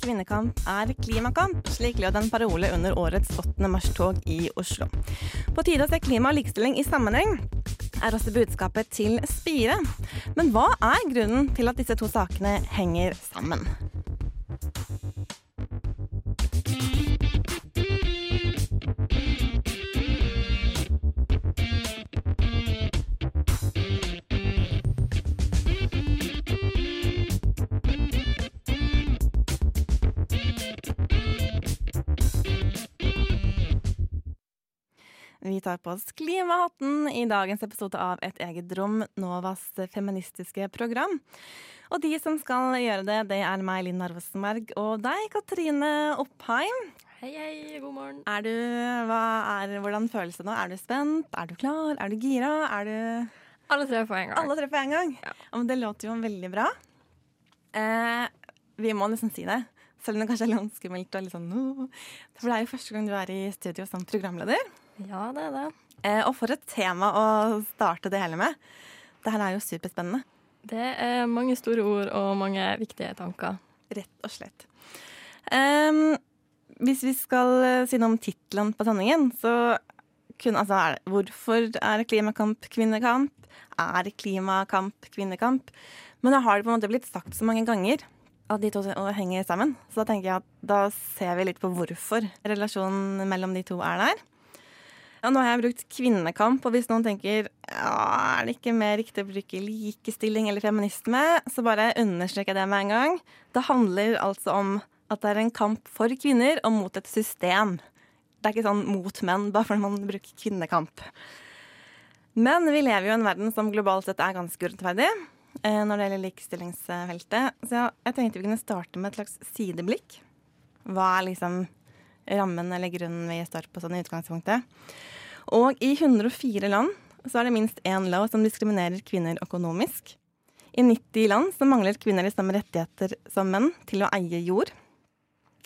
Kvinnekamp er klimakamp, slik lød en parole under årets 8. mars-tog i Oslo. På tide å se klima og likestilling i sammenheng, er også budskapet til Spire. Men hva er grunnen til at disse to sakene henger sammen? Vi tar på oss klimahatten i dagens episode av Et eget rom, Novas feministiske program. Og de som skal gjøre det, det er meg, Linn Arvosenberg, og deg, Katrine Oppheim. Hei, hei, god morgen. Er du, er, hvordan føles det nå? Er du spent? Er du klar? Er du gira? Er du Alle tre på en gang. Alle tre på en gang? Ja. Ja, men det låter jo veldig bra. Eh, vi må nesten si det, selv om det kanskje er litt skummelt. Og litt sånn, «Åh». For det er jo første gang du er i studio som programleder. Ja, det er det. Eh, og for et tema å starte det hele med. Det her er jo superspennende, Det er mange store ord og mange viktige tanker. rett og slett. Um, hvis vi skal eh, si noe om tittelen på sendingen, så kun, altså, er det, hvorfor er klimakamp kvinnekamp? Er klimakamp kvinnekamp? Men da har det på en måte blitt sagt så mange ganger at de to henger sammen. Så da tenker jeg at da ser vi litt på hvorfor relasjonen mellom de to er der. Ja, nå har jeg brukt kvinnekamp, og hvis noen tenker ja, er det ikke mer riktig å bruke likestilling eller feminisme, så bare understreker jeg det med en gang. Det handler altså om at det er en kamp for kvinner og mot et system. Det er ikke sånn mot menn, bare fordi man bruker kvinnekamp. Men vi lever jo i en verden som globalt sett er ganske urettferdig eh, når det gjelder likestillingsfeltet. Så jeg, tenkte vi kunne starte med et slags sideblikk. Hva er liksom rammen eller grunnen vi står på sånn i utgangspunktet? Og i 104 land så er det minst én lov som diskriminerer kvinner økonomisk. I 90 land så mangler kvinner de samme rettigheter som menn til å eie jord.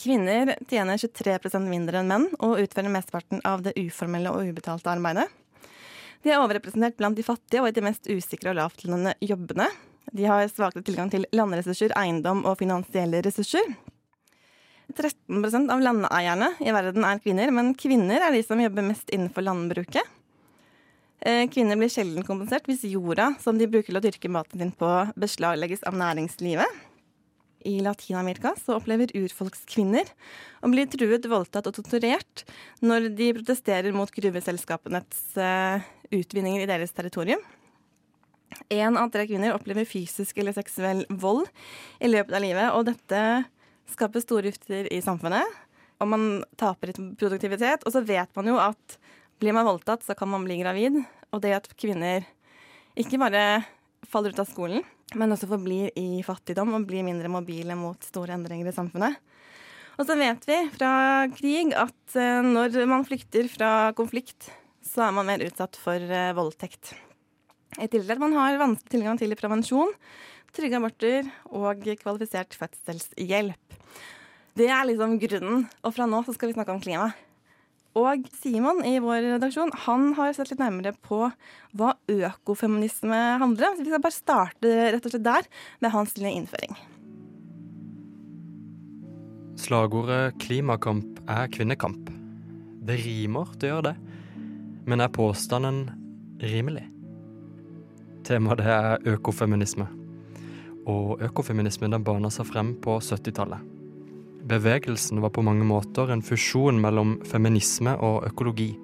Kvinner tjener 23% mindre enn menn og utfører mesteparten av det uformelle og ubetalte arbeidet. De er overrepresentert blant de fattige og i de mest usikre og lavtlønnede jobbene. De har svakere tilgang til landressurser, eiendom og finansielle ressurser. 13% av landeierne i verden er kvinner, men kvinner er de som jobber mest innenfor landbruket. Eh, Kvinner blir sjelden kompensert hvis jorda som de bruker til å dyrke maten din på, beslaglegges av næringslivet. I Latin-Amerika så opplever urfolkskvinner å bli truet, voldtatt og torturert når de protesterer mot gruveselskapenes eh, utvinninger i deres territorium. Én av tre kvinner opplever fysisk eller seksuell vold i løpet av livet, og dette skaper store rifter i samfunnet. Og man taper i produktivitet. Og så vet man jo at blir man voldtatt, så kan man bli gravid. Og det at kvinner ikke bare faller ut av skolen, men også forblir i fattigdom og blir mindre mobile mot store endringer i samfunnet. Og så vet vi fra krig at eh, når man flykter fra konflikt, så er man mer utsatt for eh, voldtekt. I tillegg til at man har vanskelig tilgang til prevensjon, trygge aborter og kvalifisert fødselshjelp. Det er liksom grunnen. Og fra nå så skal vi snakke om klima. Og Simon i vår redaksjon han har sett litt nærmere på hva økofeminisme handler om. Så vi skal bare starte rett og slett der med hans lille innføring. Slagordet 'klimakamp er kvinnekamp'. Det rimer, det gjør det. Men er påstanden rimelig? Temaet er økofeminisme. Og økofeminismen den bana seg frem på 70-tallet. Bevegelsen var på mange måter en fusjon mellom feminisme og økologi.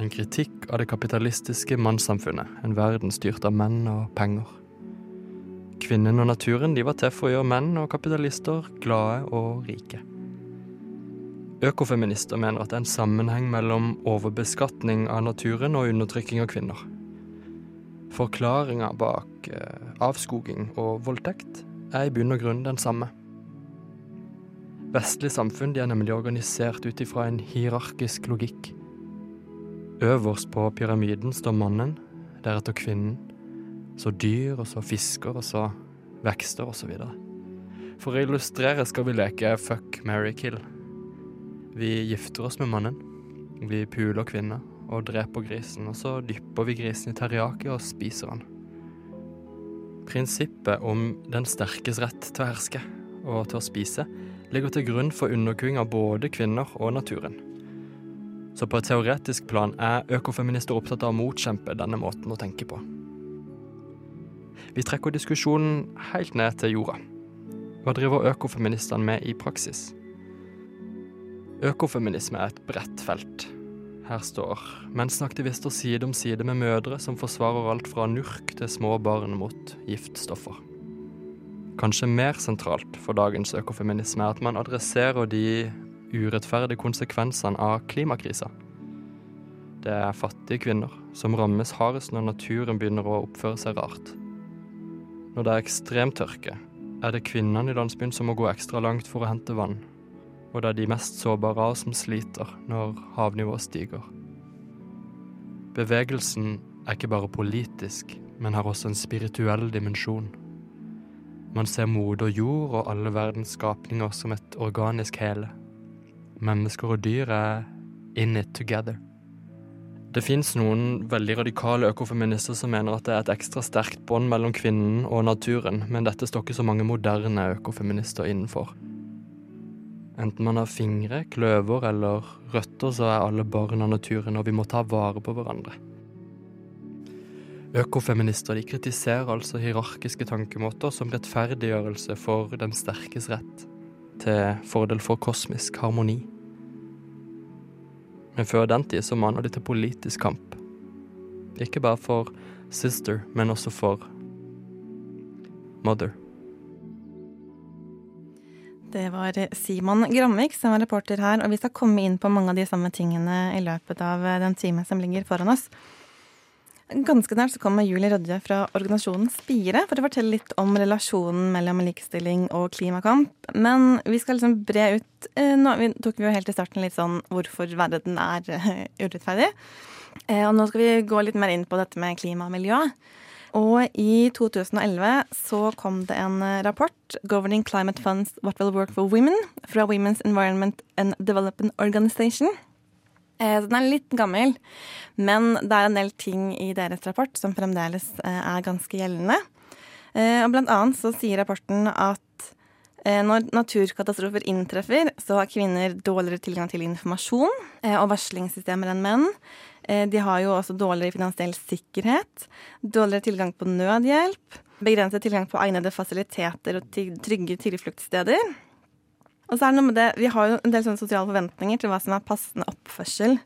En kritikk av det kapitalistiske mannssamfunnet, en verden styrt av menn og penger. Kvinnen og naturen de var til for å gjøre menn og kapitalister glade og rike. Økofeminister mener at det er en sammenheng mellom overbeskatning av naturen og undertrykking av kvinner. Forklaringa bak eh, avskoging og voldtekt er i bunn og grunn den samme. Vestlige samfunn er nemlig organisert ut ifra en hierarkisk logikk. Øverst på pyramiden står mannen, deretter kvinnen, så dyr, og så fisker, og så vekster, osv. For å illustrere skal vi leke fuck, marry, kill. Vi gifter oss med mannen. Vi puler kvinner og dreper grisen, og så dypper vi grisen i teriyaki og spiser den. Prinsippet om den sterkes rett til å herske og til å spise ligger til grunn for underkuing av både kvinner og naturen. Så på et teoretisk plan er økofeminister opptatt av å motkjempe denne måten å tenke på. Vi trekker diskusjonen helt ned til jorda. Hva driver økofeministene med i praksis? Økofeminisme er et bredt felt. Her står mensenaktivister side om side med mødre som forsvarer alt fra nurk til små barn mot giftstoffer. Kanskje mer sentralt for dagens økofeminisme er at man adresserer de urettferdige konsekvensene av klimakrisa. Det er fattige kvinner som rammes hardest når naturen begynner å oppføre seg rart. Når det er ekstremtørke, er det kvinnene i landsbyen som må gå ekstra langt for å hente vann. Og det er de mest sårbare som sliter når havnivået stiger. Bevegelsen er ikke bare politisk, men har også en spirituell dimensjon. Man ser moder jord og alle verdens skapninger som et organisk hele. Mennesker og dyr er in it together. Det fins noen veldig radikale økofeminister som mener at det er et ekstra sterkt bånd mellom kvinnen og naturen, men dette står ikke så mange moderne økofeminister innenfor. Enten man har fingre, kløver eller røtter, så er alle barn av naturen, og vi må ta vare på hverandre. Økofeminister de kritiserer altså hierarkiske tankemåter som rettferdiggjørelse for den sterkes rett, til fordel for kosmisk harmoni. Men før den tid så maner de til politisk kamp. Ikke bare for sister, men også for mother. Det var Simon Gramvik som var reporter her, og vi skal komme inn på mange av de samme tingene i løpet av den timen som ligger foran oss. Ganske nært så kommer Julie Rødje fra organisasjonen Spire for å fortelle litt om relasjonen mellom likestilling og klimakamp. Men vi skal liksom bre ut eh, Nå tok vi jo helt i starten litt sånn hvorfor verden er eh, urettferdig. Eh, og nå skal vi gå litt mer inn på dette med klima og miljø. Og i 2011 så kom det en rapport, 'Governing Climate Funds What Will Work for Women', fra Women's Environment and Development Organization. Så den er litt gammel, men det er en del ting i deres rapport som fremdeles er ganske gjeldende. Og blant annet så sier rapporten at når naturkatastrofer inntreffer, så har kvinner dårligere tilgang til informasjon og varslingssystemer enn menn. De har jo også dårligere finansiell sikkerhet, dårligere tilgang på nødhjelp, begrenset tilgang på egnede fasiliteter og trygge tilfluktssteder. Og så er det noe med det, Vi har jo en del sånne sosiale forventninger til hva som er passende oppførsel.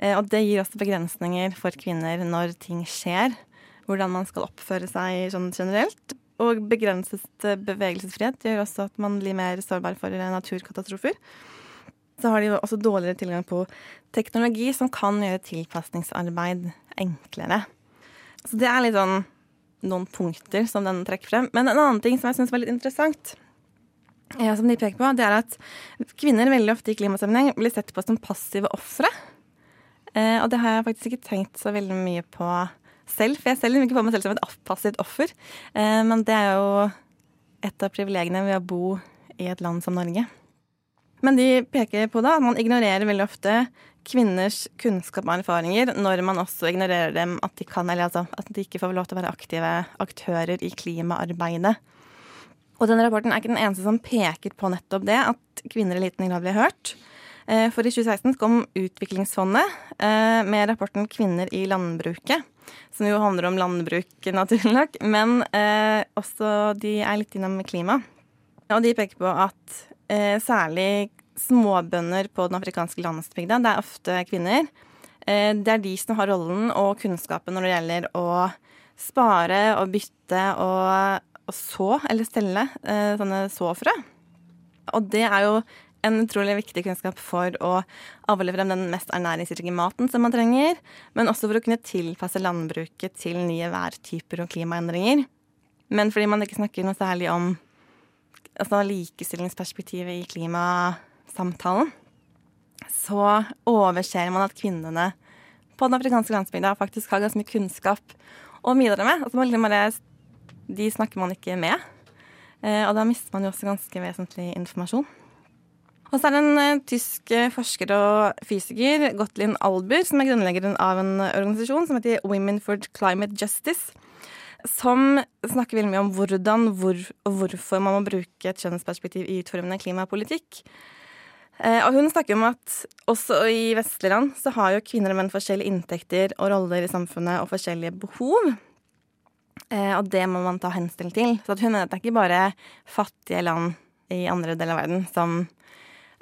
Eh, og det gir også begrensninger for kvinner når ting skjer. Hvordan man skal oppføre seg sånn generelt. Og begrenset bevegelsesfrihet gjør også at man blir mer sårbar for naturkatastrofer. Så har de også dårligere tilgang på teknologi som kan gjøre tilpasningsarbeid enklere. Så det er litt sånn noen punkter som den trekker frem. Men en annen ting som jeg syns var litt interessant, ja, som de peker på, det er at kvinner veldig ofte i klimasammenheng blir sett på som passive ofre. Eh, og det har jeg faktisk ikke tenkt så veldig mye på selv, for jeg selv vil ikke på meg selv som et passivt offer. Eh, men det er jo et av privilegiene ved å bo i et land som Norge. Men de peker på da at man ignorerer veldig ofte kvinners kunnskap og erfaringer når man også ignorerer dem at de kan, eller altså at de ikke får lov til å være aktive aktører i klimaarbeidet. Og denne rapporten er ikke den eneste som peker på nettopp det, at kvinner i liten grad blir hørt. Eh, for i 2016 kom Utviklingsfondet eh, med rapporten 'Kvinner i landbruket', som jo handler om landbruk, naturlig nok, men eh, også de er litt innom klima. Og de peker på at særlig småbønder på den afrikanske landsbygda, det er ofte kvinner, det er de som har rollen og kunnskapen når det gjelder å spare og bytte og og så eller stelle eh, sånne såfrø. Og det er jo en utrolig viktig kunnskap for å avle frem den mest ernæringsrike maten som man trenger, men også for å kunne tilpasse landbruket til nye værtyper og klimaendringer. Men fordi man ikke snakker noe særlig om altså, likestillingsperspektivet i klimasamtalen, så overser man at kvinnene på den afrikanske landsbygda faktisk har ganske mye kunnskap å bidra med. Altså, liksom de snakker man ikke med. Eh, og da mister man jo også ganske vesentlig informasjon. Og så er det en eh, tysk eh, forsker og fysiker, Gottlin Alber, som er grunnleggeren av en organisasjon som heter Women for Climate Justice. Som snakker veldig mye om hvordan hvor, og hvorfor man må bruke et kjønnsperspektiv i utformende klimapolitikk. Eh, og hun snakker om at også i vestlige land så har jo kvinner og menn forskjellige inntekter og roller i samfunnet og forskjellige behov. Eh, og det må man ta hensyn til. Så hun mener at det er ikke bare fattige land i andre deler av verden som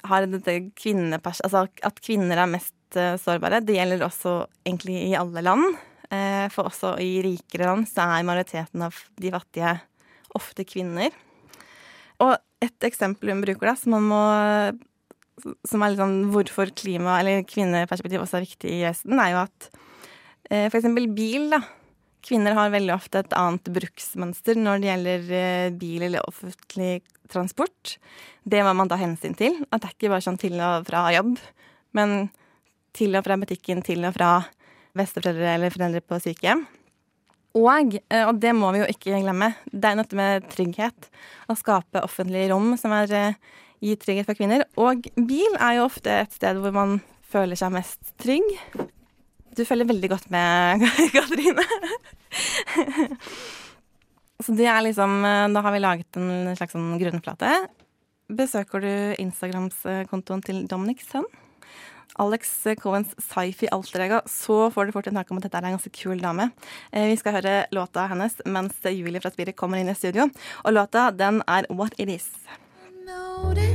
har dette kvinnepers... Altså at kvinner er mest uh, sårbare. Det gjelder også egentlig i alle land. Uh, for også i rikere land så er majoriteten av de fattige ofte kvinner. Og et eksempel hun bruker, da, som må som er litt sånn hvorfor klima- eller kvinneperspektiv også er viktig i Vesten, er jo at f.eks. for eksempel bil, da. Kvinner har veldig ofte et annet bruksmønster når det gjelder bil eller offentlig transport. Det må man ta hensyn til. At det er ikke bare sånn til og fra jobb, men til og fra butikken, til og fra besteforeldre eller foreldre på sykehjem. Og, eh, og det må vi jo ikke glemme, det er dette med trygghet. Å skape offentlige rom som er, eh, gir trygghet for kvinner. Og bil er jo ofte et sted hvor man føler seg mest trygg. Du følger veldig godt med, Katrine. Så det er liksom eh, Da har vi laget en slags sånn grunnflate. Besøker du Instagrams-kontoen til Dominic Sun, Alex Cohens sci-fi alterego, så får du fort en tanke om at dette er en ganske kul dame. Eh, vi skal høre låta hennes mens Julie fra Spirit kommer inn i studio. Og låta, den er What It Is. Notice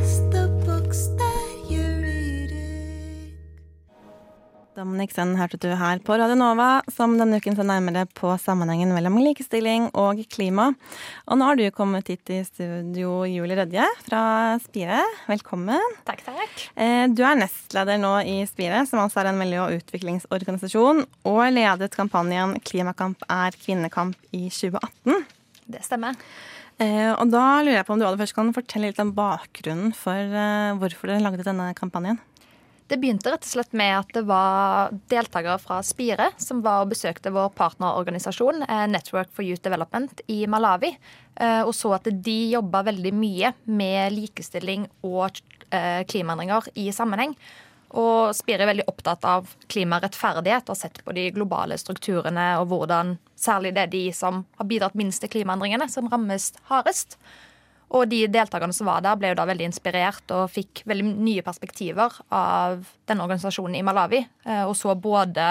Dominic Sønn, hørte du her på Radio Nova, som denne uken ser nærmere på sammenhengen mellom likestilling og klima. Og nå har du kommet hit i studio, Julie Rødje fra Spire. Velkommen. Takk, takk. Eh, du er nestleder nå i Spire, som altså er en miljø- og utviklingsorganisasjon, og ledet kampanjen 'Klimakamp er kvinnekamp' i 2018. Det stemmer. Eh, og da lurer jeg på om du aller først kan fortelle litt om bakgrunnen for eh, hvorfor dere lagde denne kampanjen? Det begynte rett og slett med at det var deltakere fra Spire som var og besøkte vår partnerorganisasjon eh, Network for Youth Development i Malawi, eh, og så at de jobba veldig mye med likestilling og eh, klimaendringer i sammenheng. Og Spire er veldig opptatt av klimarettferdighet og har sett på de globale strukturene og hvordan særlig det er de som har bidratt minst til klimaendringene, som rammes hardest. Og de deltakerne som var der, ble jo da veldig inspirert og fikk veldig nye perspektiver av denne organisasjonen i Malawi. Eh, og så både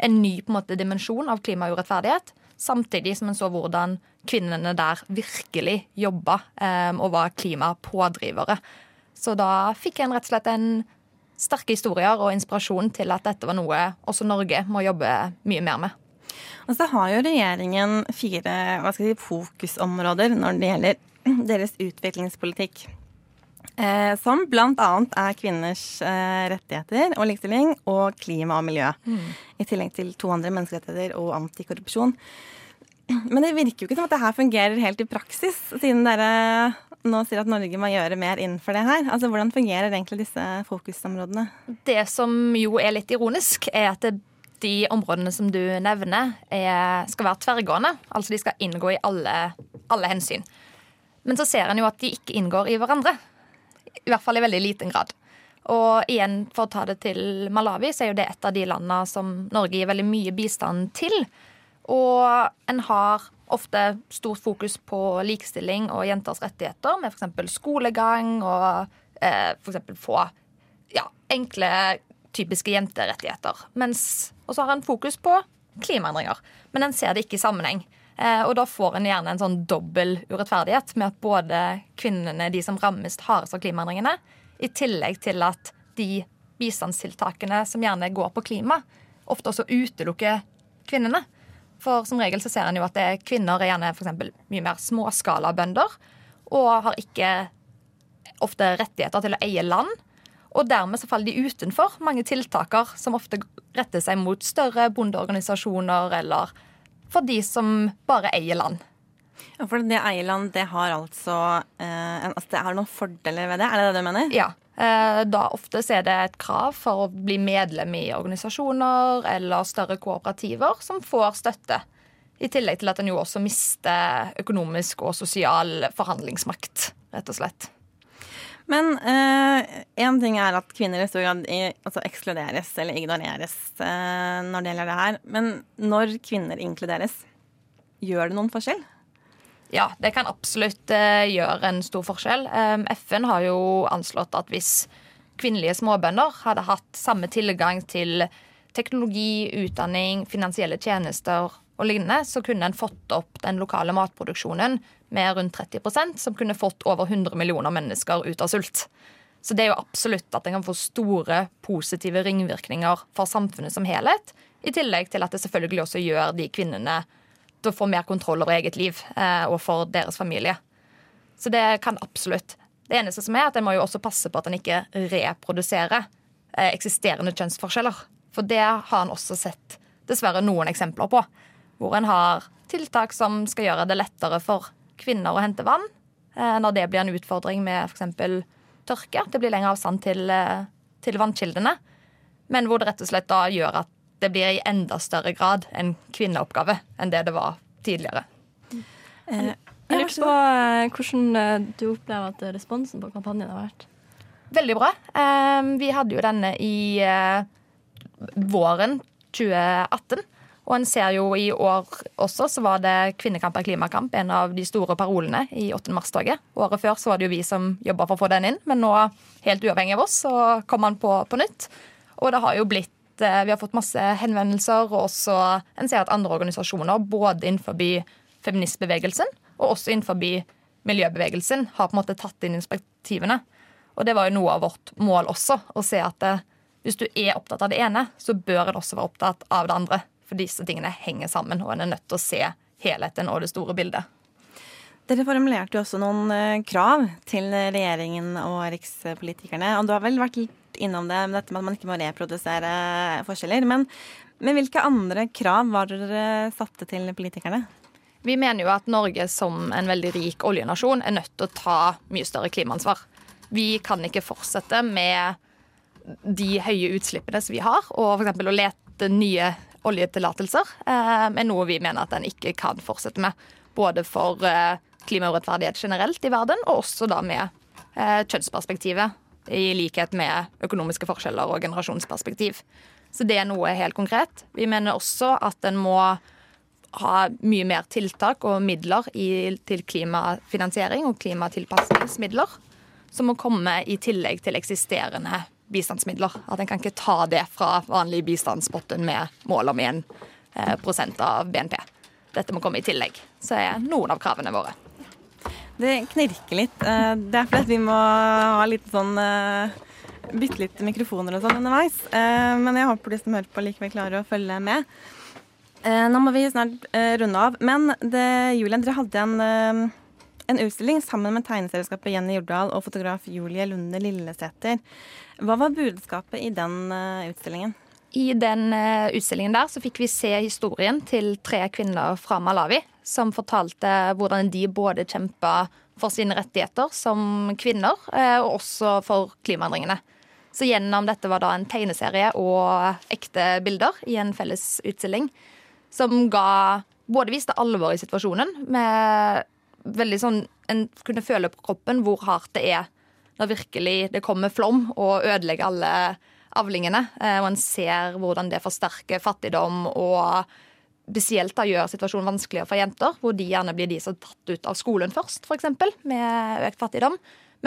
en ny på en måte, dimensjon av klimaurettferdighet, samtidig som en så hvordan kvinnene der virkelig jobba eh, og var klimapådrivere. Så da fikk en rett og slett en sterke historier og inspirasjon til at dette var noe også Norge må jobbe mye mer med. Og så har jo regjeringen fire si, fokusområder når det gjelder deres utviklingspolitikk. Eh, som bl.a. er kvinners eh, rettigheter og likestilling og klima og miljø. Mm. I tillegg til to andre menneskerettigheter og antikorrupsjon. Men det virker jo ikke som at det her fungerer helt i praksis, siden dere nå sier at Norge må gjøre mer innenfor det her. Altså, Hvordan fungerer egentlig disse fokusområdene? Det som jo er litt ironisk, er at de områdene som du nevner, er, skal være tverrgående. Altså de skal inngå i alle, alle hensyn. Men så ser en jo at de ikke inngår i hverandre. I hvert fall i veldig liten grad. Og igjen, for å ta det til Malawi, så er jo det et av de landene som Norge gir veldig mye bistand til. Og en har ofte stort fokus på likestilling og jenters rettigheter, med f.eks. skolegang og eh, f.eks. få ja, enkle, typiske jenterettigheter. Og så har en fokus på klimaendringer. Men en ser det ikke i sammenheng. Eh, og da får en gjerne en sånn dobbel urettferdighet med at både kvinnene, de som rammes hardest av klimaendringene, i tillegg til at de bistandstiltakene som gjerne går på klima, ofte også utelukker kvinnene. For som regel så ser en jo at kvinner er gjerne for mye mer småskalabønder og har ikke ofte rettigheter til å eie land. Og dermed så faller de utenfor mange tiltaker som ofte retter seg mot større bondeorganisasjoner eller for de som bare eier land. Ja, for det eierland, det har altså, eh, altså Det er noen fordeler ved det? Er det det du mener? Ja. Eh, Da ofte er det et krav for å bli medlem i organisasjoner eller større kooperativer som får støtte. I tillegg til at en jo også mister økonomisk og sosial forhandlingsmakt, rett og slett. Men én ting er at kvinner i stor grad altså ekskluderes eller ignoreres eh, når det gjelder det her. Men når kvinner inkluderes, gjør det noen forskjell? Ja, det kan absolutt eh, gjøre en stor forskjell. Um, FN har jo anslått at hvis kvinnelige småbønder hadde hatt samme tilgang til teknologi, utdanning, finansielle tjenester og lignende, så kunne en fått opp den lokale matproduksjonen med rundt 30% som kunne fått over 100 millioner mennesker ut av sult. Så det er jo absolutt at en kan få store positive ringvirkninger for samfunnet som helhet. I tillegg til at det selvfølgelig også gjør de kvinnene til å få mer kontroll over eget liv eh, og for deres familie. Så det kan absolutt. Det eneste som er at En må jo også passe på at en ikke reproduserer eh, eksisterende kjønnsforskjeller. For det har en også sett dessverre noen eksempler på. Hvor en har tiltak som skal gjøre det lettere for kvinner å hente vann. Eh, når det blir en utfordring med f.eks. tørke. Det blir lengre avstand til, eh, til vannkildene. Men hvor det rett og slett da gjør at det blir i enda større grad en kvinneoppgave enn det det var tidligere. Eh, Jeg lurer på hvordan du opplever at responsen på kampanjen har vært. Veldig bra. Vi hadde jo denne i våren 2018. Og en ser jo i år også, så var det Kvinnekamp er klimakamp, en av de store parolene i 8. mars-toget. Året før så var det jo vi som jobba for å få den inn, men nå, helt uavhengig av oss, så kom han på på nytt. Og det har jo blitt eh, Vi har fått masse henvendelser, og også en ser at andre organisasjoner, både innenfor feministbevegelsen og også innenfor miljøbevegelsen, har på en måte tatt inn inspektivene. Og det var jo noe av vårt mål også, å se at eh, hvis du er opptatt av det ene, så bør en også være opptatt av det andre. For disse tingene henger sammen, og en er nødt til å se helheten og det store bildet. Dere formulerte jo også noen eh, krav til regjeringen og rikspolitikerne. Og du har vel vært litt innom det, med dette med at man ikke må reprodusere forskjeller. Men, men hvilke andre krav var dere satte til politikerne? Vi mener jo at Norge som en veldig rik oljenasjon er nødt til å ta mye større klimaansvar. Vi kan ikke fortsette med de høye utslippene som vi har, og f.eks. å lete nye oljetillatelser eh, er noe vi mener at en ikke kan fortsette med. Både for eh, klimaurettferdighet generelt i verden, og også da med eh, kjønnsperspektivet. I likhet med økonomiske forskjeller og generasjonsperspektiv. Så det er noe helt konkret. Vi mener også at en må ha mye mer tiltak og midler i, til klimafinansiering og klimatilpasningsmidler. Som må komme i tillegg til eksisterende bistandsmidler. At en kan ikke ta det fra vanlig bistandspotten med mål om 1 prosent av BNP. Dette må komme i tillegg. Så er noen av kravene våre. Det knirker litt. Eh, Det er fordi vi må ha litt sånn eh, Bytte litt mikrofoner og sånn underveis. Eh, Men jeg håper de som hører på, likevel klarer å følge med. Eh, Nå må vi snart eh, runde av. Men det, Julian, dere hadde en, eh, en utstilling sammen med tegneselskapet Jenny Jordal og fotograf Julie Lunde Lillesæter. Hva var budskapet i den eh, utstillingen? I den eh, utstillingen der så fikk vi se historien til tre kvinner fra Malawi som fortalte hvordan de både kjempa for sine rettigheter som kvinner, eh, og også for klimaendringene. Så gjennom dette var da en tegneserie og ekte bilder i en felles utstilling som ga Både viste alvoret i situasjonen, med veldig sånn En kunne føle på kroppen hvor hardt det er når virkelig det kommer flom og ødelegger alle avlingene. eh, Og en ser hvordan det forsterker fattigdom og spesielt da gjør situasjonen vanskeligere for jenter, hvor de gjerne blir de som er tatt ut av skolen først, f.eks., med økt fattigdom.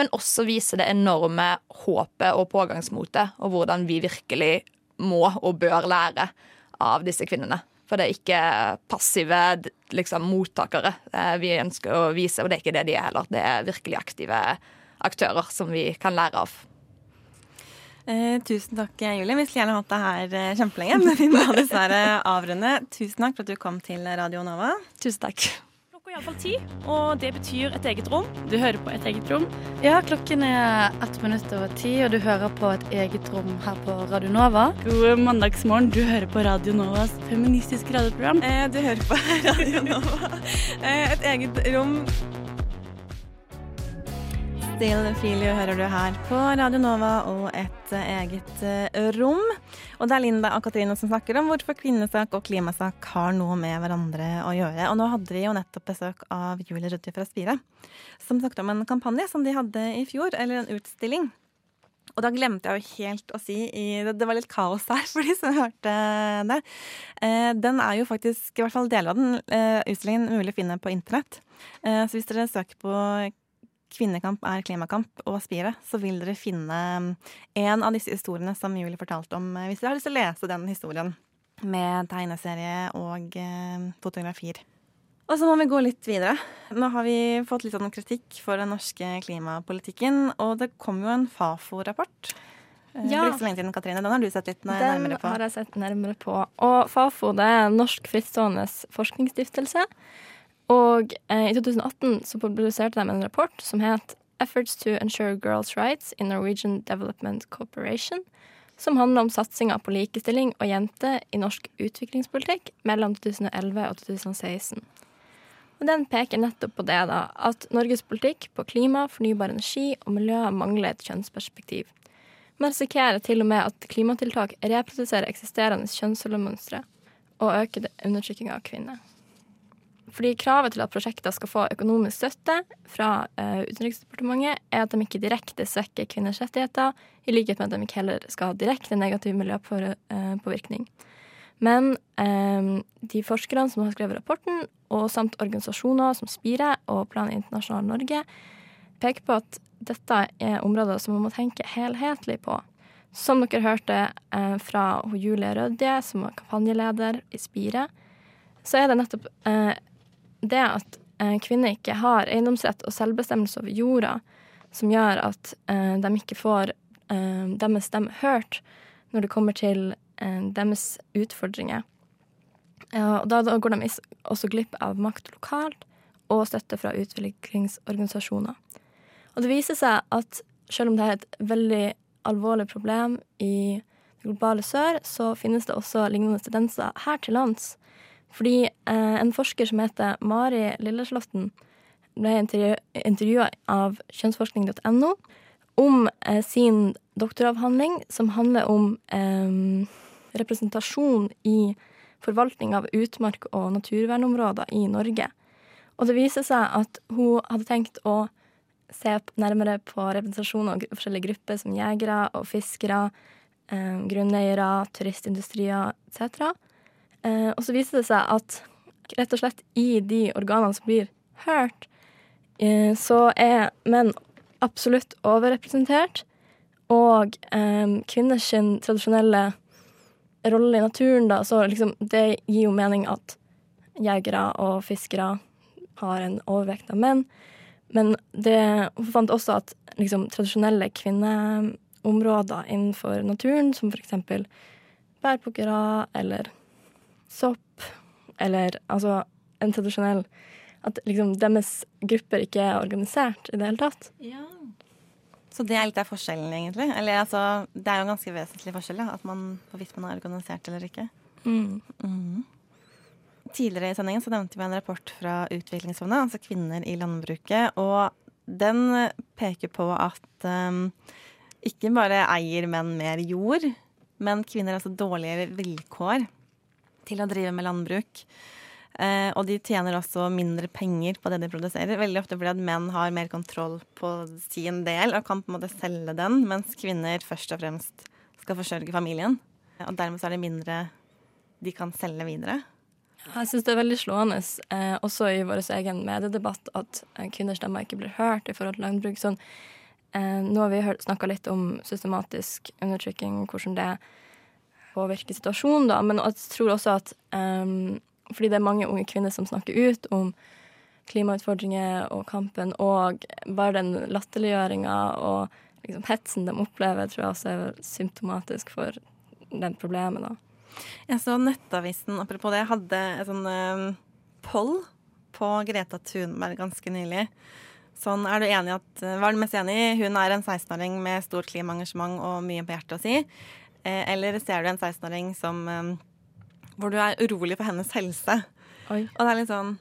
Men også viser det enorme håpet og pågangsmotet, og hvordan vi virkelig må og bør lære av disse kvinnene. For det er ikke passive liksom, mottakere eh, vi ønsker å vise, og det er ikke det de er heller. Det er virkelig aktive aktører som vi kan lære av. Eh, tusen takk, Julie. Vi skulle gjerne hatt deg her eh, kjempelenge, men vi må dessverre avrunde. Tusen takk for at du kom til Radio Nova. Tusen takk. Iallfall ti, og det betyr et eget rom. Du hører på Et eget rom. Ja, klokken er ett minutt over ti, og du hører på et eget rom her på Radio Nova. God mandagsmorgen. Du hører på Radio Novas feministiske radioprogram. Eh, du hører på Radio Nova. Eh, et eget rom. Still Filio hører du her på Radio Nova og et eh, eget eh, rom. Og det er Linda og Katrine som snakker om hvorfor kvinnesak og klimasak har noe med hverandre å gjøre. Og nå hadde vi jo nettopp besøk av Julie Ruddy fra Spire, som snakket om en kampanje som de hadde i fjor, eller en utstilling. Og da glemte jeg jo helt å si Det var litt kaos her for de som hørte det. Eh, den er jo faktisk, i hvert fall deler av den, utstillingen mulig å finne på internett. Så hvis dere søker på Kvinnekamp er klimakamp og Spire, så vil dere finne en av disse historiene som Julie fortalte om, hvis dere har lyst til å lese den historien med tegneserie og eh, fotografier. Og så må vi gå litt videre. Nå har vi fått litt sånn kritikk for den norske klimapolitikken, og det kom jo en Fafo-rapport. Eh, Ja. For. Den har du sett litt nærmere på. Den har jeg sett nærmere på. Og Fafo det er en norsk frittstående forskningsstiftelse. Og eh, i 2018 så publiserte de en rapport som het Efforts to ensure girls' rights in Norwegian Development Corporation, som handler om satsinga på likestilling og jenter i norsk utviklingspolitikk mellom 2011 og 2016. Og Den peker nettopp på det, da, at Norges politikk på klima, fornybar energi og miljø mangler et kjønnsperspektiv. Man risikerer til og med at klimatiltak reproduserer eksisterende kjønnsrollemønstre og øker undertrykkinga av kvinner. Fordi kravet til at prosjekter skal få økonomisk støtte fra eh, Utenriksdepartementet, er at de ikke direkte svekker kvinners rettigheter, i likhet med at de ikke heller skal ha direkte negativ miljøpåvirkning. Men eh, de forskerne som har skrevet rapporten, og samt organisasjoner som Spire og Plan Internasjonal Norge, peker på at dette er områder som man må tenke helhetlig på. Som dere hørte eh, fra Julie Rødje, som var kampanjeleder i Spire, så er det nettopp eh, det at eh, kvinner ikke har eiendomsrett og selvbestemmelse over jorda, som gjør at eh, de ikke får eh, deres stemme hørt når det kommer til deres utfordringer. Og da, da går de også glipp av makt lokalt og støtte fra utviklingsorganisasjoner. Og det viser seg at selv om det er et veldig alvorlig problem i det globale sør, så finnes det også lignende tendenser her til lands. Fordi eh, en forsker som heter Mari Lilleslåtten, ble intervju intervjua av kjønnsforskning.no om eh, sin doktoravhandling som handler om eh, representasjon i forvaltning av utmark og naturvernområder i Norge. Og det viser seg at hun hadde tenkt å se nærmere på representasjon av forskjellige grupper som jegere og fiskere, eh, grunneiere, turistindustrier etc. Eh, og så viser det seg at rett og slett i de organene som blir hørt, eh, så er menn absolutt overrepresentert. Og eh, kvinners tradisjonelle rolle i naturen, da, så liksom det gir jo mening at jegere og fiskere har en overvekt av menn. Men det, fant også at liksom, tradisjonelle kvinneområder innenfor naturen, som for eksempel bærplukkere eller sopp, eller altså en tradisjonell At liksom deres grupper ikke er organisert i det hele tatt. Så det er litt av forskjellen, egentlig? Eller altså, det er jo en ganske vesentlig forskjell, ja, at man hvorvidt man er organisert eller ikke. Mm. Mm. Tidligere i sendingen så nevnte vi en rapport fra Utviklingsfondet, altså kvinner i landbruket. Og den peker på at um, ikke bare eier menn mer jord, men kvinner har også dårligere vilkår til å drive med landbruk. Eh, og de tjener også mindre penger på det de produserer. Veldig ofte fordi at menn har mer kontroll på sin del og kan på en måte selge den, mens kvinner først og fremst skal forsørge familien. Og dermed så er det mindre de kan selge videre. Jeg syns det er veldig slående, eh, også i vår egen mediedebatt, at eh, kvinners stemmer ikke blir hørt i forhold til landbruk. Sånn, eh, nå har vi snakka litt om systematisk undertrykking, hvordan det påvirker situasjonen, da. Men jeg tror også at um, fordi det er mange unge kvinner som snakker ut om klimautfordringer og kampen, og bare den latterliggjøringa og liksom, hetsen de opplever, tror jeg også er symptomatisk for den problemet. da. Jeg så Nettavisen apropos det, hadde en sånn um, poll på Greta Thunberg ganske nylig. Sånn, er du enig at, Hva er du mest enig i? Hun er en 16-åring med stort klimaengasjement og mye på hjertet å si. Eh, eller ser du en 16-åring som eh, hvor du er urolig for hennes helse? Oi. Og det er litt sånn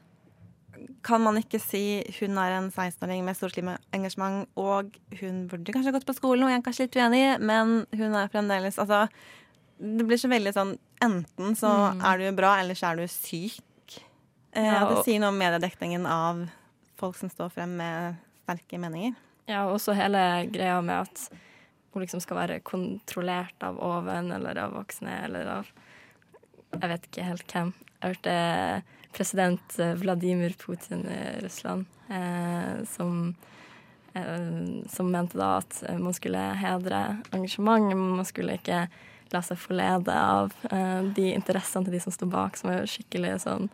kan man ikke si hun er en 16-åring med stort klimaengasjement, og hun burde kanskje gått på skolen, og jeg er kanskje litt uenig, men hun er fremdeles Altså, det blir så veldig sånn enten så Mm. er du bra, eller så er du syk. Ja, og, det sier noe om mediedekningen av folk som står frem med sterke meninger. Ja, og også hele greia med at hun liksom skal være kontrollert av oven eller av voksne eller av Jeg vet ikke helt hvem. Jeg hørte president eh, Vladimir Putin i Russland eh, som eh, som mente da at eh, man skulle hedre engasjement, men man skulle ikke la seg forlede av eh, de interessene til de som står bak, som er skikkelig sånn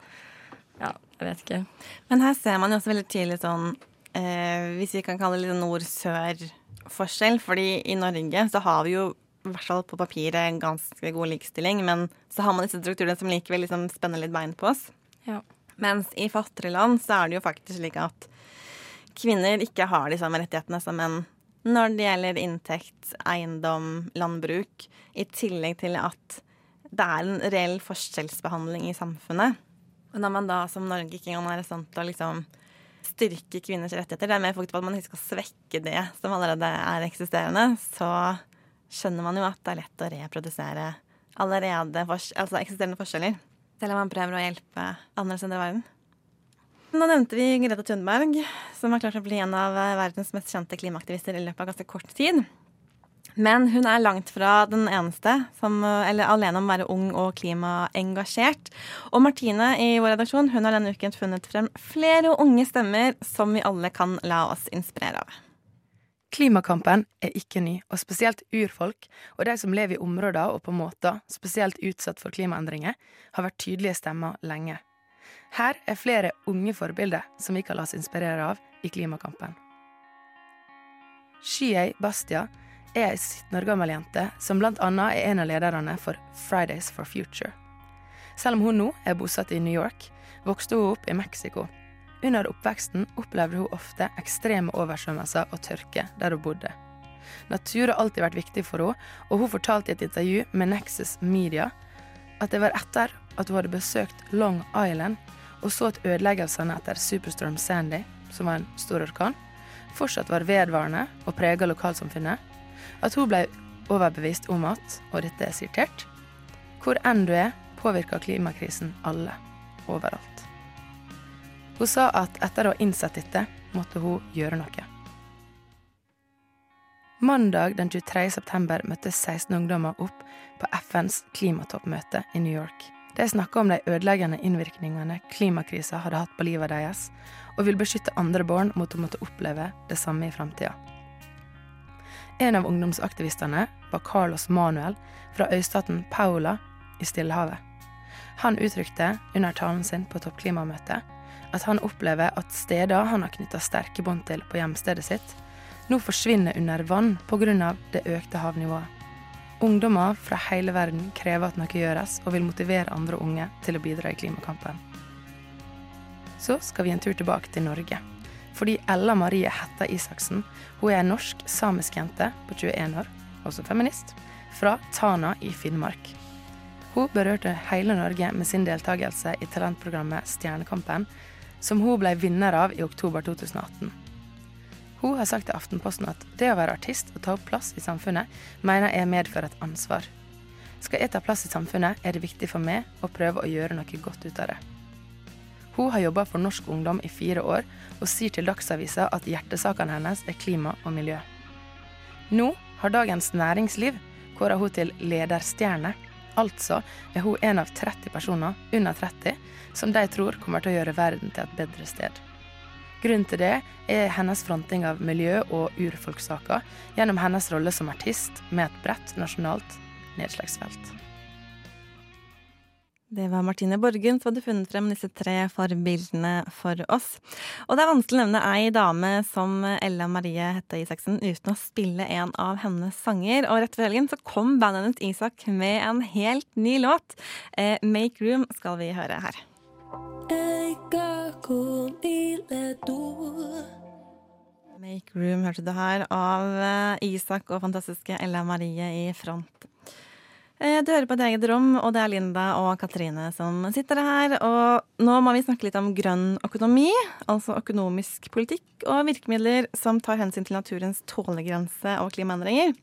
Ja, jeg vet ikke. Men her ser man jo også veldig tidlig sånn eh, Hvis vi kan kalle det litt nord-sør-forskjell. Fordi i Norge så har vi jo i hvert fall på papiret en ganske god likestilling, men så har man disse strukturene som likevel liksom spenner litt bein på oss. Ja. Mens i fattigere land så er det jo faktisk slik at kvinner ikke har de samme rettighetene som menn når det gjelder inntekt, eiendom, landbruk, i tillegg til at det er en reell forskjellsbehandling i samfunnet. Og når man da som Norge ikke engang er i stand til å liksom styrke kvinners rettigheter, det er mer fokus på at man ikke skal svekke det som allerede er eksisterende, så skjønner man jo at det er lett å reprodusere allerede fors altså eksisterende forskjeller. Selv om man prøver å hjelpe andre steder i verden. Nå nevnte vi Greta Thunberg, som har klart å bli en av verdens mest kjente klimaaktivister i løpet av ganske kort tid. Men hun er langt fra den eneste som, eller alene om å være ung og klimaengasjert. Og Martine i vår redaksjon hun har denne uken funnet frem flere unge stemmer som vi alle kan la oss inspirere av. Klimakampen er ikke ny, og spesielt urfolk og de som lever i områder og på måter spesielt utsatt for klimaendringer, har vært tydelige stemmer lenge. Her er flere unge forbilder som vi kan la oss inspirere av i klimakampen. Shiei Bastia er ei 17 år gammel jente som annet er en av lederne for Fridays for Future. Selv om hun nå er bosatt i New York, vokste hun opp i Mexico. Under oppveksten opplevde hun ofte ekstreme oversvømmelser og tørke der hun bodde. Natur har alltid vært viktig for henne, og hun fortalte i et intervju med Nexus Media at det var etter at hun hadde besøkt Long Island og så at ødeleggelsene etter Superstorm Sandy, som var en stor orkan, fortsatt var vedvarende og prega lokalsamfunnet, at hun ble overbevist om at, og dette er sitert, hvor enn du er, påvirker klimakrisen alle, overalt. Hun sa at etter å ha innsett dette, måtte hun gjøre noe. Mandag den 23. september møttes 16 ungdommer opp på FNs klimatoppmøte i New York. De snakka om de ødeleggende innvirkningene klimakrisa hadde hatt på livet deres, og vil beskytte andre barn mot å måtte oppleve det samme i framtida. En av ungdomsaktivistene var Carlos Manuel fra øystaten Paula i Stillehavet. Han uttrykte under talen sin på toppklimamøtet at han opplever at steder han har knytta sterke bånd til på hjemstedet sitt, nå forsvinner under vann pga. det økte havnivået. Ungdommer fra hele verden krever at noe gjøres, og vil motivere andre unge til å bidra i klimakampen. Så skal vi en tur tilbake til Norge. Fordi Ella Marie Hetta Isaksen hun er en norsk samisk jente på 21 år, også feminist, fra Tana i Finnmark. Hun berørte hele Norge med sin deltakelse i talentprogrammet Stjernekampen, som hun ble vinner av i oktober 2018. Hun har sagt til Aftenposten at det å være artist og ta opp plass i samfunnet, mener jeg medfører et ansvar. Skal jeg ta plass i samfunnet, er det viktig for meg å prøve å gjøre noe godt ut av det. Hun har jobba for norsk ungdom i fire år, og sier til Dagsavisa at hjertesakene hennes er klima og miljø. Nå har Dagens Næringsliv kåra hun til lederstjerne. Altså er hun en av 30 personer under 30 som de tror kommer til å gjøre verden til et bedre sted. Grunnen til det er hennes fronting av miljø- og urfolkssaker gjennom hennes rolle som artist med et bredt nasjonalt nedslagsfelt. Det var Martine Borgen som hadde funnet frem disse tre forbildene for oss. Og det er vanskelig å nevne ei dame som Ella Marie Hette Isaksen uten å spille en av hennes sanger. Og rett før helgen så kom bandet hennes Isak med en helt ny låt. Eh, 'Make Room' skal vi høre her. Make Room hørte du her av eh, Isak og fantastiske Ella Marie i front. Eh, Du hører på et eget rom, og det er Linda og Katrine som sitter her. Og nå må vi snakke litt om grønn økonomi, altså økonomisk politikk og virkemidler som tar hensyn til naturens tålegrense og klimaendringer.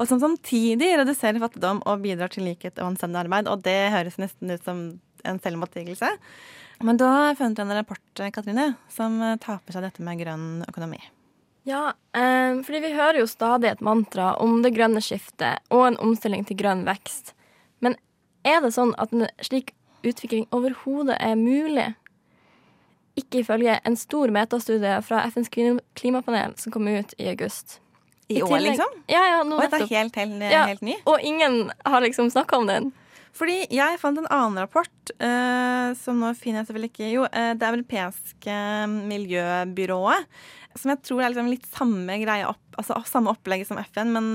Og som samtidig reduserer fattigdom og bidrar til likhet og anstendig arbeid. Og det høres nesten ut som en selvmotsigelse. Men da har jeg funnet en rapport, Katrine, som tar for seg dette med grønn økonomi. Ja, eh, fordi vi hører jo stadig et mantra om det grønne skiftet og en omstilling til grønn vekst. Men er det sånn at en slik utvikling overhodet er mulig? Ikke ifølge en stor metastudie fra FNs klimapanel som kom ut i august. I år, liksom? Ja, ja, nå Oi, det er helt, helt, Ja, helt ny? Og ingen har liksom snakka om den. Fordi jeg fant en annen rapport, eh, som nå finner jeg selvfølgelig ikke Jo, eh, det europeiske miljøbyrået, som jeg tror er liksom litt samme greie opp, altså samme opplegget som FN, men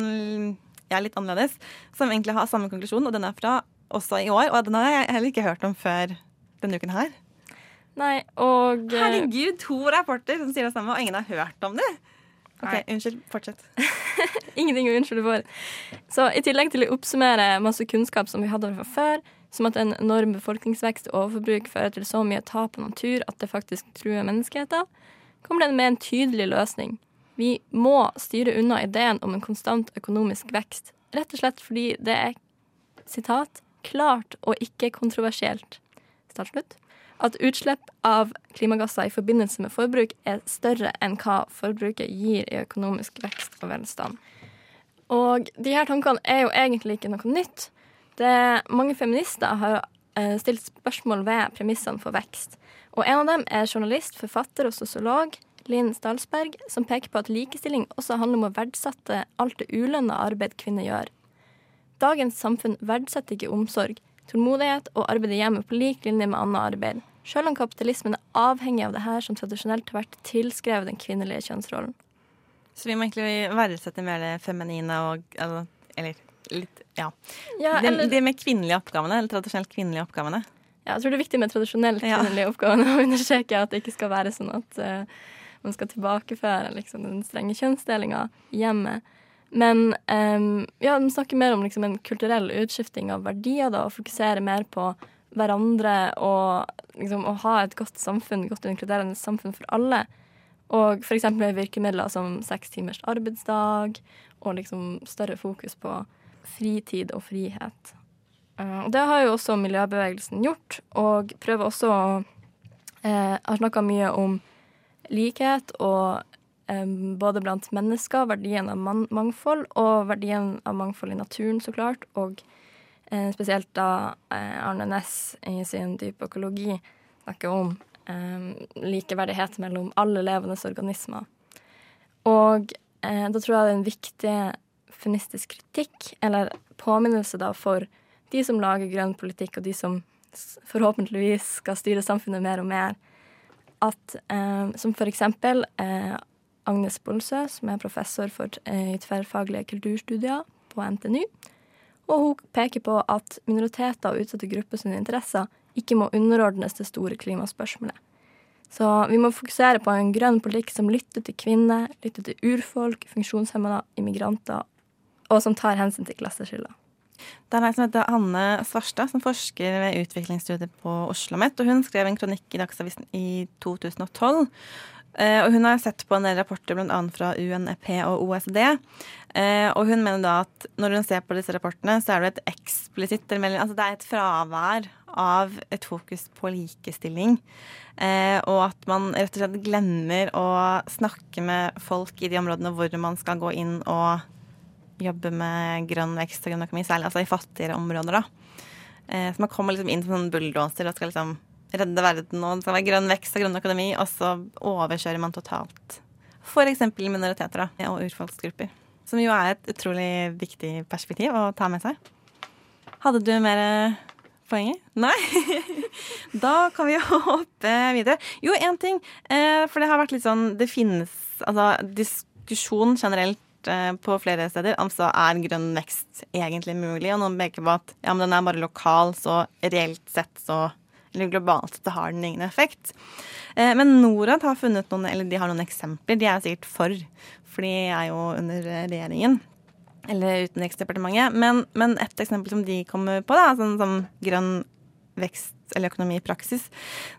jeg er litt annerledes. Som egentlig har samme konklusjon, og den er fra også i år. Og den har jeg heller ikke hørt om før denne uken her. Nei, og eh, Herregud, to rapporter som sier det samme, og ingen har hørt om det! OK, Nei. unnskyld. Fortsett. Ingenting å unnskylde for. Så i tillegg til å oppsummere masse kunnskap som vi hadde fra før, som at en enorm befolkningsvekst og overforbruk fører til så mye tap av natur at det faktisk truer menneskeheten, kommer den med en tydelig løsning. Vi må styre unna ideen om en konstant økonomisk vekst, rett og slett fordi det er sitat, klart og ikke kontroversielt slutt. At utslipp av klimagasser i forbindelse med forbruk er større enn hva forbruket gir i økonomisk vekst og velstand. Og de her tankene er jo egentlig ikke noe nytt. Det, mange feminister har stilt spørsmål ved premissene for vekst. Og en av dem er journalist, forfatter og sosiolog Linn Stalsberg, som peker på at likestilling også handler om å verdsette alt det ulønna arbeid kvinner gjør. Dagens samfunn verdsetter ikke omsorg, tålmodighet og arbeid i hjemmet på lik linje med annet arbeid, selv om kapitalismen er avhengig av det her som tradisjonelt har vært tilskrevet den kvinnelige kjønnsrollen. Så vi må egentlig verdsette mer det feminine og altså, Eller litt Ja. Ja, eller- de med kvinnelige oppgavene, eller tradisjonelt kvinnelige oppgavene. Ja, jeg tror det er viktig med tradisjonelt Ja. kvinnelige oppgaver å understreke at det ikke skal være sånn at uh, man skal tilbakeføre liksom, den strenge kjønnsdelinga i hjemmet. Men um, ja, de snakker mer om liksom, en kulturell utskifting av verdier da, og fokusere mer på hverandre og liksom, å ha et godt samfunn, godt inkluderende samfunn for alle. Og f.eks. virkemidler som seks timers arbeidsdag og liksom større fokus på fritid og frihet. Eh, og det har jo også miljøbevegelsen gjort, og prøver også å eh, Har snakka mye om likhet og eh, både blant mennesker, verdien av man mangfold, og verdien av mangfold i naturen, så klart. Og eh, spesielt da eh, Arne Næss i sin dype økologi snakker om eh, likeverdighet mellom alle levende organismer. Og da tror jeg det er en viktig feministisk kritikk, eller påminnelse da for de som lager grønn politikk, og de som forhåpentligvis skal styre samfunnet mer og mer, at eh, som for eksempel eh, Agnes Bolsø, som er professor for eh, tverrfaglige kulturstudier på NTNU, og hun peker på at minoriteter og utsatte grupper sine interesser ikke må underordnes det store klimaspørsmålet. Så vi må fokusere på en grønn politikk som lytter til kvinner, lytter til urfolk, funksjonshemmede, immigranter, og som tar hensyn til klasseskiller. Det er ei som heter Hanne Svarstad, som forsker ved utviklingsstudiet på Oslo OsloMet. Hun skrev en kronikk i Dagsavisen i 2012. Eh, og hun har sett på en del rapporter bl.a. fra UNEP og OECD. Eh, og hun mener da at når hun ser på disse rapportene, så er det et eksplisitt Altså det er et fravær av et fokus på likestilling. Eh, og at man rett og slett glemmer å snakke med folk i de områdene hvor man skal gå inn og jobbe med grønn vekst og grønn økonomi, særlig altså i fattigere områder. da. Eh, så man kommer liksom inn som en bulldoser og skal liksom redde verden, og det skal være grønn vekst og grønn økonomi, og så overkjører man totalt f.eks. minoriteter da, og urfolksgrupper. Som jo er et utrolig viktig perspektiv å ta med seg. Hadde du mer eh, poenger? Nei? da kan vi jo hoppe videre. Jo, én ting. Eh, for det har vært litt sånn Det finnes altså diskusjon generelt eh, på flere steder. Altså er grønn vekst egentlig mulig? Og noen peker på at ja, men den er bare lokal, så reelt sett så eller globalt sett har den ingen effekt. Eh, men Norad har funnet noen, eller de har noen eksempler. De er sikkert for, for de er jo under regjeringen. eller Utenriksdepartementet. Men, men et eksempel som de kommer på, da, sånn som grønn vekst eller økonomi i praksis,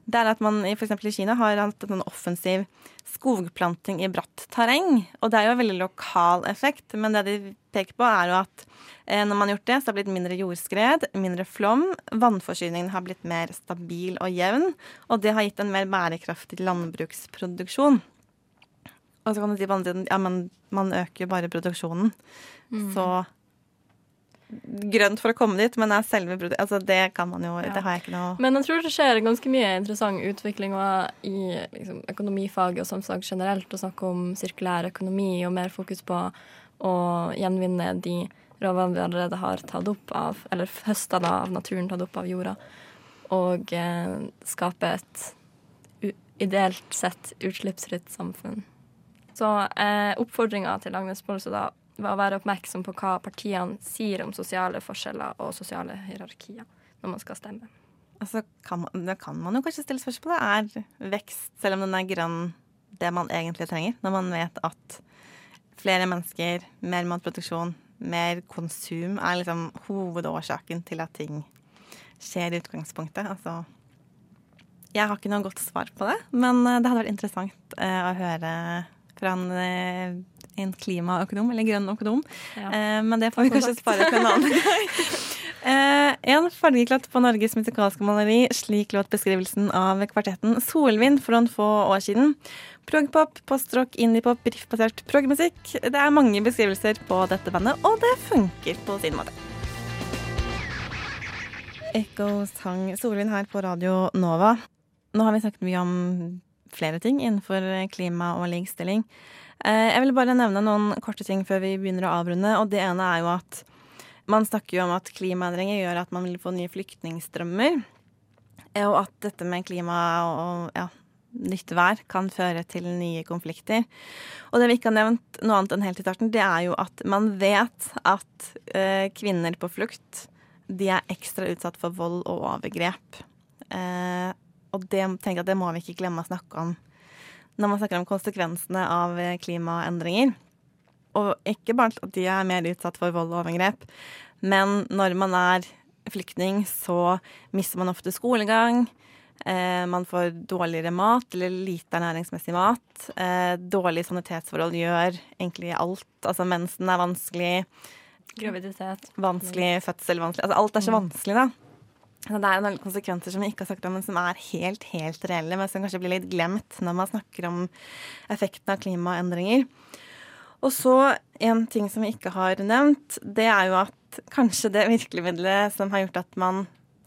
det er at man i f.eks. i Kina har hatt en sånn offensiv skogplanting i bratt terreng. Og det er jo en veldig lokal effekt, men det de peker på, er jo at eh, når man har gjort det, så har det blitt mindre jordskred, mindre flom, vannforsyningen har blitt mer stabil og jevn, og det har gitt en mer bærekraftig landbruksproduksjon. Og så kan du si på andre siden ja, men man øker jo bare produksjonen. Mm. Så grønt for å komme dit, men er selve produktet Altså, det kan man jo Det har jeg ikke noe Men jeg tror det skjer ganske mye interessant utvikling i liksom, økonomifaget og samfunnsfag generelt å snakke om sirkulær økonomi og mer fokus på å gjenvinne de råvarene vi allerede har tatt opp av, eller høsta da av naturen, tatt opp av jorda, og eh, skape et ideelt sett utslippsfritt samfunn. Så eh, oppfordringa til Agnes Bolse da å være oppmerksom på hva partiene sier om sosiale forskjeller og sosiale hierarkier når man skal stemme. Altså, kan man, det kan man jo kanskje stille spørsmål. Er vekst, selv om den er grønn, det man egentlig trenger? Når man vet at flere mennesker, mer matproduksjon, mer konsum er liksom hovedårsaken til at ting skjer i utgangspunktet. Altså Jeg har ikke noe godt svar på det, men eh, det hadde vært interessant eh, å høre fra en, eh, en klimaøkonom, eller grønn økonom. Ja. Eh, men det får vi kanskje spare til en annen gang. Eh, en fargeklatt på Norges musikalske maleri, slik låt beskrivelsen av kvartetten Solvind for noen få år siden. Progpop, postrock, indiepop, riffbasert progmusikk. Det er mange beskrivelser på dette bandet, og det funker på sin måte. Ekko sang Solvind her på Radio Nova. Nå har vi snakket mye om flere ting innenfor klima og likestilling. Eh, Jeg vil bare nevne noen korte ting før vi begynner å avrunde. Og det ene er jo at man snakker jo om at klimaendringer gjør at man vil få nye flyktningstrømmer. eh, Og at dette med klima og ja, nytt vær kan føre til nye konflikter. Og det vi ikke har nevnt noe annet enn helt i starten, det er jo at man vet at eh, kvinner på flukt de er ekstra utsatt for vold og overgrep. Eh, og det, tenker jeg det må vi ikke glemme å snakke om når man snakker om konsekvensene av eh, klimaendringer. Og ikke bare at de er mer utsatt for vold og overgrep, men når man er flyktning, så mister man ofte skolegang. Eh, man får dårligere mat, eller lite ernæringsmessig mat. Eh, dårlige sanitetsforhold gjør egentlig alt. Altså mensen er vanskelig. Graviditet. Vanskelig fødsel, vanskelig Altså alt er så vanskelig, da. Det er noen konsekvenser som vi ikke har sagt om, men som er helt, helt reelle, men som kanskje blir litt glemt når man snakker om effekten av klimaendringer. Og så en ting som vi ikke har nevnt, det er jo at kanskje det virkemidlet som har gjort at man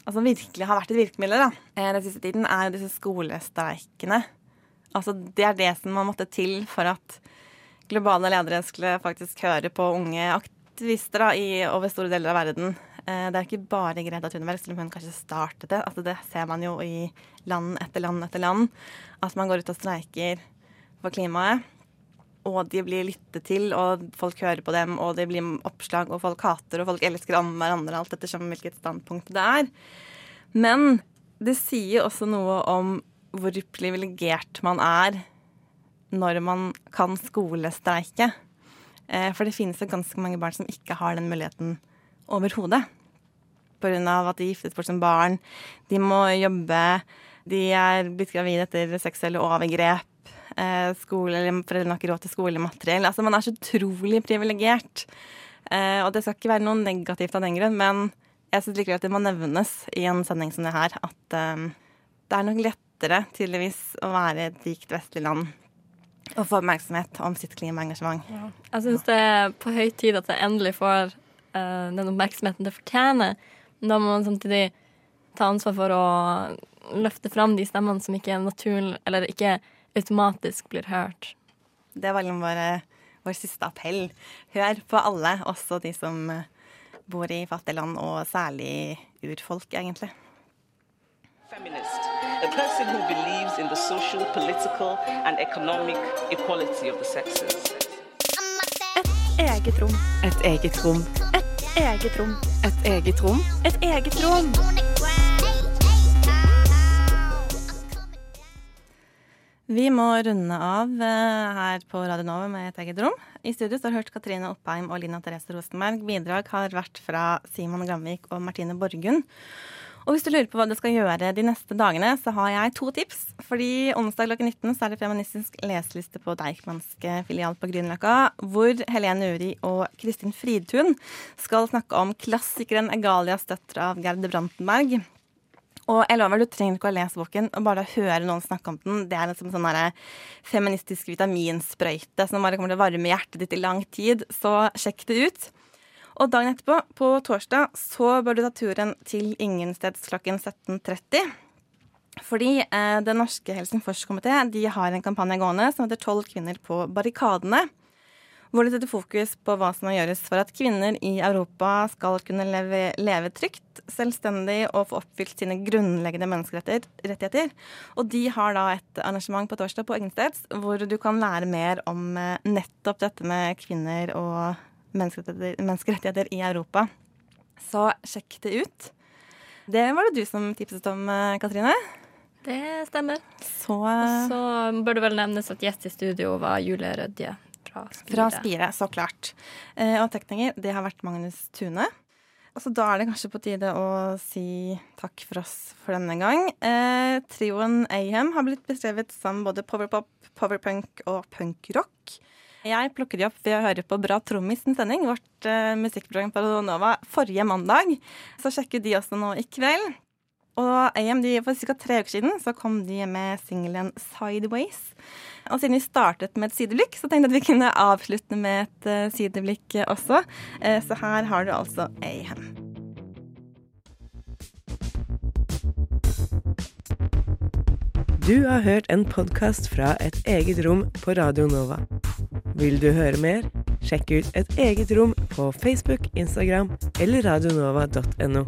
Altså virkelig har vært et virkemiddel da, eh, den siste tiden, er jo disse skolestreikene. Altså det er det som har måttet til for at globale ledere skulle faktisk høre på unge aktivister da, i, over store deler av verden. Eh, Det er ikke bare Greta Thunberg, selv om hun kanskje startet det. Altså det ser man jo i land etter land etter land. At man går ut og streiker for klimaet. Og de blir lyttet til, og folk hører på dem, og det blir oppslag, og folk hater, og folk elsker om hverandre, alt ettersom hvilket standpunkt det er. Men det sier også noe om hvor privilegert man er når man kan skolestreike. Eh, For det finnes jo ganske mange barn som ikke har den muligheten overhodet. Av at de giftet bort som barn, de må jobbe, de er blitt gravide etter seksuelle overgrep, eh, skole, eller foreldrene har ikke råd til skolemateriell. Altså man er så utrolig privilegert. Eh, og det skal ikke være noe negativt av den grunn, men jeg syns likevel at det må nevnes i en sending som det her, at eh, det er nok lettere tydeligvis å være et rikt vestlig land og få oppmerksomhet om sitt klimaengasjement. Jeg syns det er på høy tid at det endelig får uh, den oppmerksomheten det fortjener. Da må man samtidig ta ansvar for å løfte fram de stemmene som ikke er naturlig, eller ikke automatisk blir hørt. Det var liksom vår, vår siste appell. Hør på alle, også de som eh, bor i fattige land, og særlig urfolk, egentlig. feminist, a person who believes in the social, political, and economic equality of the sexes. Eget rom. Et eget rom. Et eget rom. Et eget rom. Et eget rom. Vi må runde av eh, her på Radio Nova med et eget rom. I studio har hørt Katrine Oppheim og Lina Therese Rosenberg. Bidrag har vært fra Simon Gramvik og Martine Borgund. Og hvis du lurer på hva du skal gjøre de neste dagene, så har jeg to tips. Fordi onsdag klokken 19 så er det feministisk leseliste på Deichmanske filial på Grünerløkka, hvor Helene Uri og Kristin Fridtun skal snakke om klassikeren Egalias døtre av Gerde Brantenberg. Og jeg lover, du trenger ikke å lese boken, og bare høre noen snakke om den. Det er liksom sånn der feministisk vitaminsprøyte som bare kommer til å varme hjertet ditt i lang tid. Så sjekk det ut. Og dagen etterpå, på torsdag, så bør du ta turen til Ingensteds klokken 17.30. Fordi eh, Den norske Helsingforskomité har en kampanje gående som heter 'Tolv kvinner på barrikadene' hvor det setter fokus på hva som må gjøres for at kvinner i Europa skal kunne leve, leve trygt, selvstendig og få oppfylt sine grunnleggende menneskerettigheter. Og de har da et arrangement på torsdag på Egensteds hvor du kan lære mer om eh, nettopp dette med kvinner og menneskerettigheter, menneskerettigheter i Europa. Så sjekk det ut. Det var det du som tipset om, eh, Katrine. Det stemmer. Så, Og så bør det vel nevnes at gjest i studio var Julie Rødje fra Spire. Fra Spire, så klart. Eh, og tekniker, det har vært Magnus Tune. Så da er det kanskje på tide å si takk for oss for denne gang. Eh, trioen Ahem har blitt beskrevet som både powerpop, powerpunk og punkrock. Jeg plukker de opp ved å høre på Bra trommis sin sending, vårt uh, musikkprogram på Nova, forrige mandag. Så sjekker de også nå i kveld. Og AM, For ca. tre uker siden så kom de med singelen 'Sideways'. Og siden vi startet med et sideblikk, så tenkte jeg at vi kunne avslutte med et uh, sideblikk også. Uh, så her har du altså AM. Du har hørt en podkast fra Et eget rom på Radio Nova. Vil du høre mer? Sjekk ut Et eget rom på Facebook, Instagram eller radionova.no.